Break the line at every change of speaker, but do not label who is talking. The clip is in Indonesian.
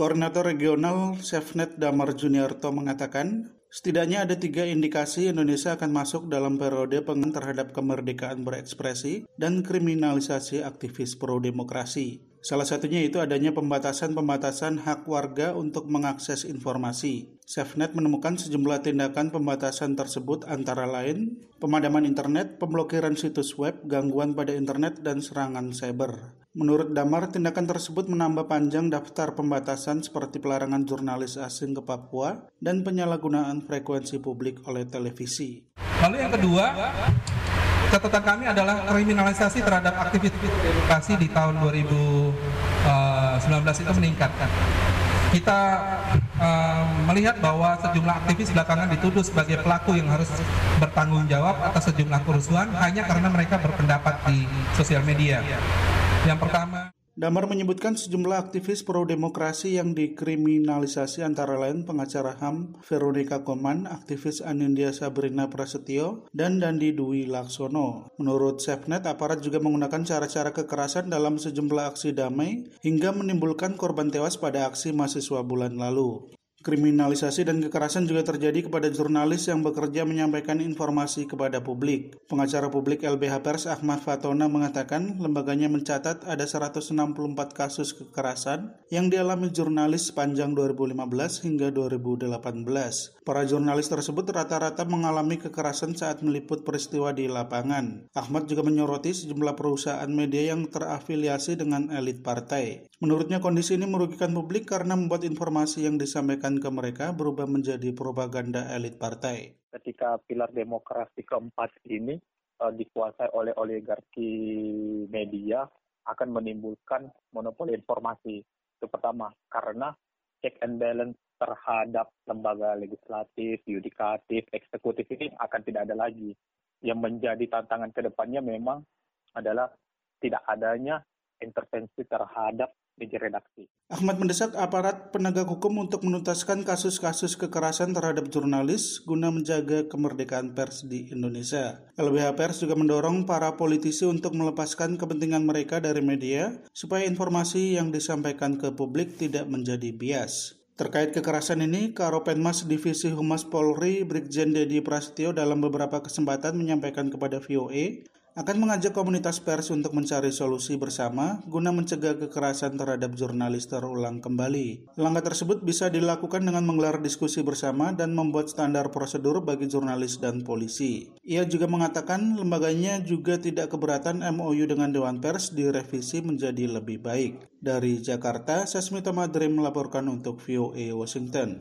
Koordinator Regional SafeNet Damar Juniarto mengatakan, setidaknya ada tiga indikasi Indonesia akan masuk dalam periode pengen terhadap kemerdekaan berekspresi dan kriminalisasi aktivis pro-demokrasi. Salah satunya itu adanya pembatasan-pembatasan hak warga untuk mengakses informasi. SafeNet menemukan sejumlah tindakan pembatasan tersebut antara lain pemadaman internet, pemblokiran situs web, gangguan pada internet, dan serangan cyber. Menurut Damar, tindakan tersebut menambah panjang daftar pembatasan seperti pelarangan jurnalis asing ke Papua dan penyalahgunaan frekuensi publik oleh televisi.
Lalu yang kedua, catatan kami adalah kriminalisasi terhadap aktivitas di tahun 2019 eh, itu meningkat. Kita uh, melihat bahwa sejumlah aktivis belakangan dituduh sebagai pelaku yang harus bertanggung jawab atas sejumlah kerusuhan hanya karena mereka berpendapat di sosial media. Yang pertama,
Damar menyebutkan sejumlah aktivis pro-demokrasi yang dikriminalisasi antara lain pengacara HAM Veronica Koman, aktivis Anindya Sabrina Prasetyo, dan Dandi Dwi Laksono. Menurut Safenet, aparat juga menggunakan cara-cara kekerasan dalam sejumlah aksi damai hingga menimbulkan korban tewas pada aksi mahasiswa bulan lalu. Kriminalisasi dan kekerasan juga terjadi kepada jurnalis yang bekerja menyampaikan informasi kepada publik. Pengacara publik LBH Pers Ahmad Fatona mengatakan lembaganya mencatat ada 164 kasus kekerasan yang dialami jurnalis sepanjang 2015 hingga 2018. Para jurnalis tersebut rata-rata mengalami kekerasan saat meliput peristiwa di lapangan. Ahmad juga menyoroti sejumlah perusahaan media yang terafiliasi dengan elit partai. Menurutnya kondisi ini merugikan publik karena membuat informasi yang disampaikan ke mereka berubah menjadi propaganda elit partai.
Ketika pilar demokrasi keempat ini uh, dikuasai oleh oligarki media akan menimbulkan monopoli informasi. Itu pertama, karena check and balance terhadap lembaga legislatif, yudikatif, eksekutif ini akan tidak ada lagi. Yang menjadi tantangan ke depannya memang adalah tidak adanya intervensi terhadap meja redaksi.
Ahmad mendesak aparat penegak hukum untuk menuntaskan kasus-kasus kekerasan terhadap jurnalis guna menjaga kemerdekaan pers di Indonesia. LBH Pers juga mendorong para politisi untuk melepaskan kepentingan mereka dari media supaya informasi yang disampaikan ke publik tidak menjadi bias. Terkait kekerasan ini, Karopenmas Divisi Humas Polri Brigjen Dedi Prasetyo dalam beberapa kesempatan menyampaikan kepada VOA akan mengajak komunitas pers untuk mencari solusi bersama guna mencegah kekerasan terhadap jurnalis terulang kembali. Langkah tersebut bisa dilakukan dengan menggelar diskusi bersama dan membuat standar prosedur bagi jurnalis dan polisi. Ia juga mengatakan lembaganya juga tidak keberatan MOU dengan Dewan Pers direvisi menjadi lebih baik. Dari Jakarta, Sasmita Madrim melaporkan untuk VOA Washington.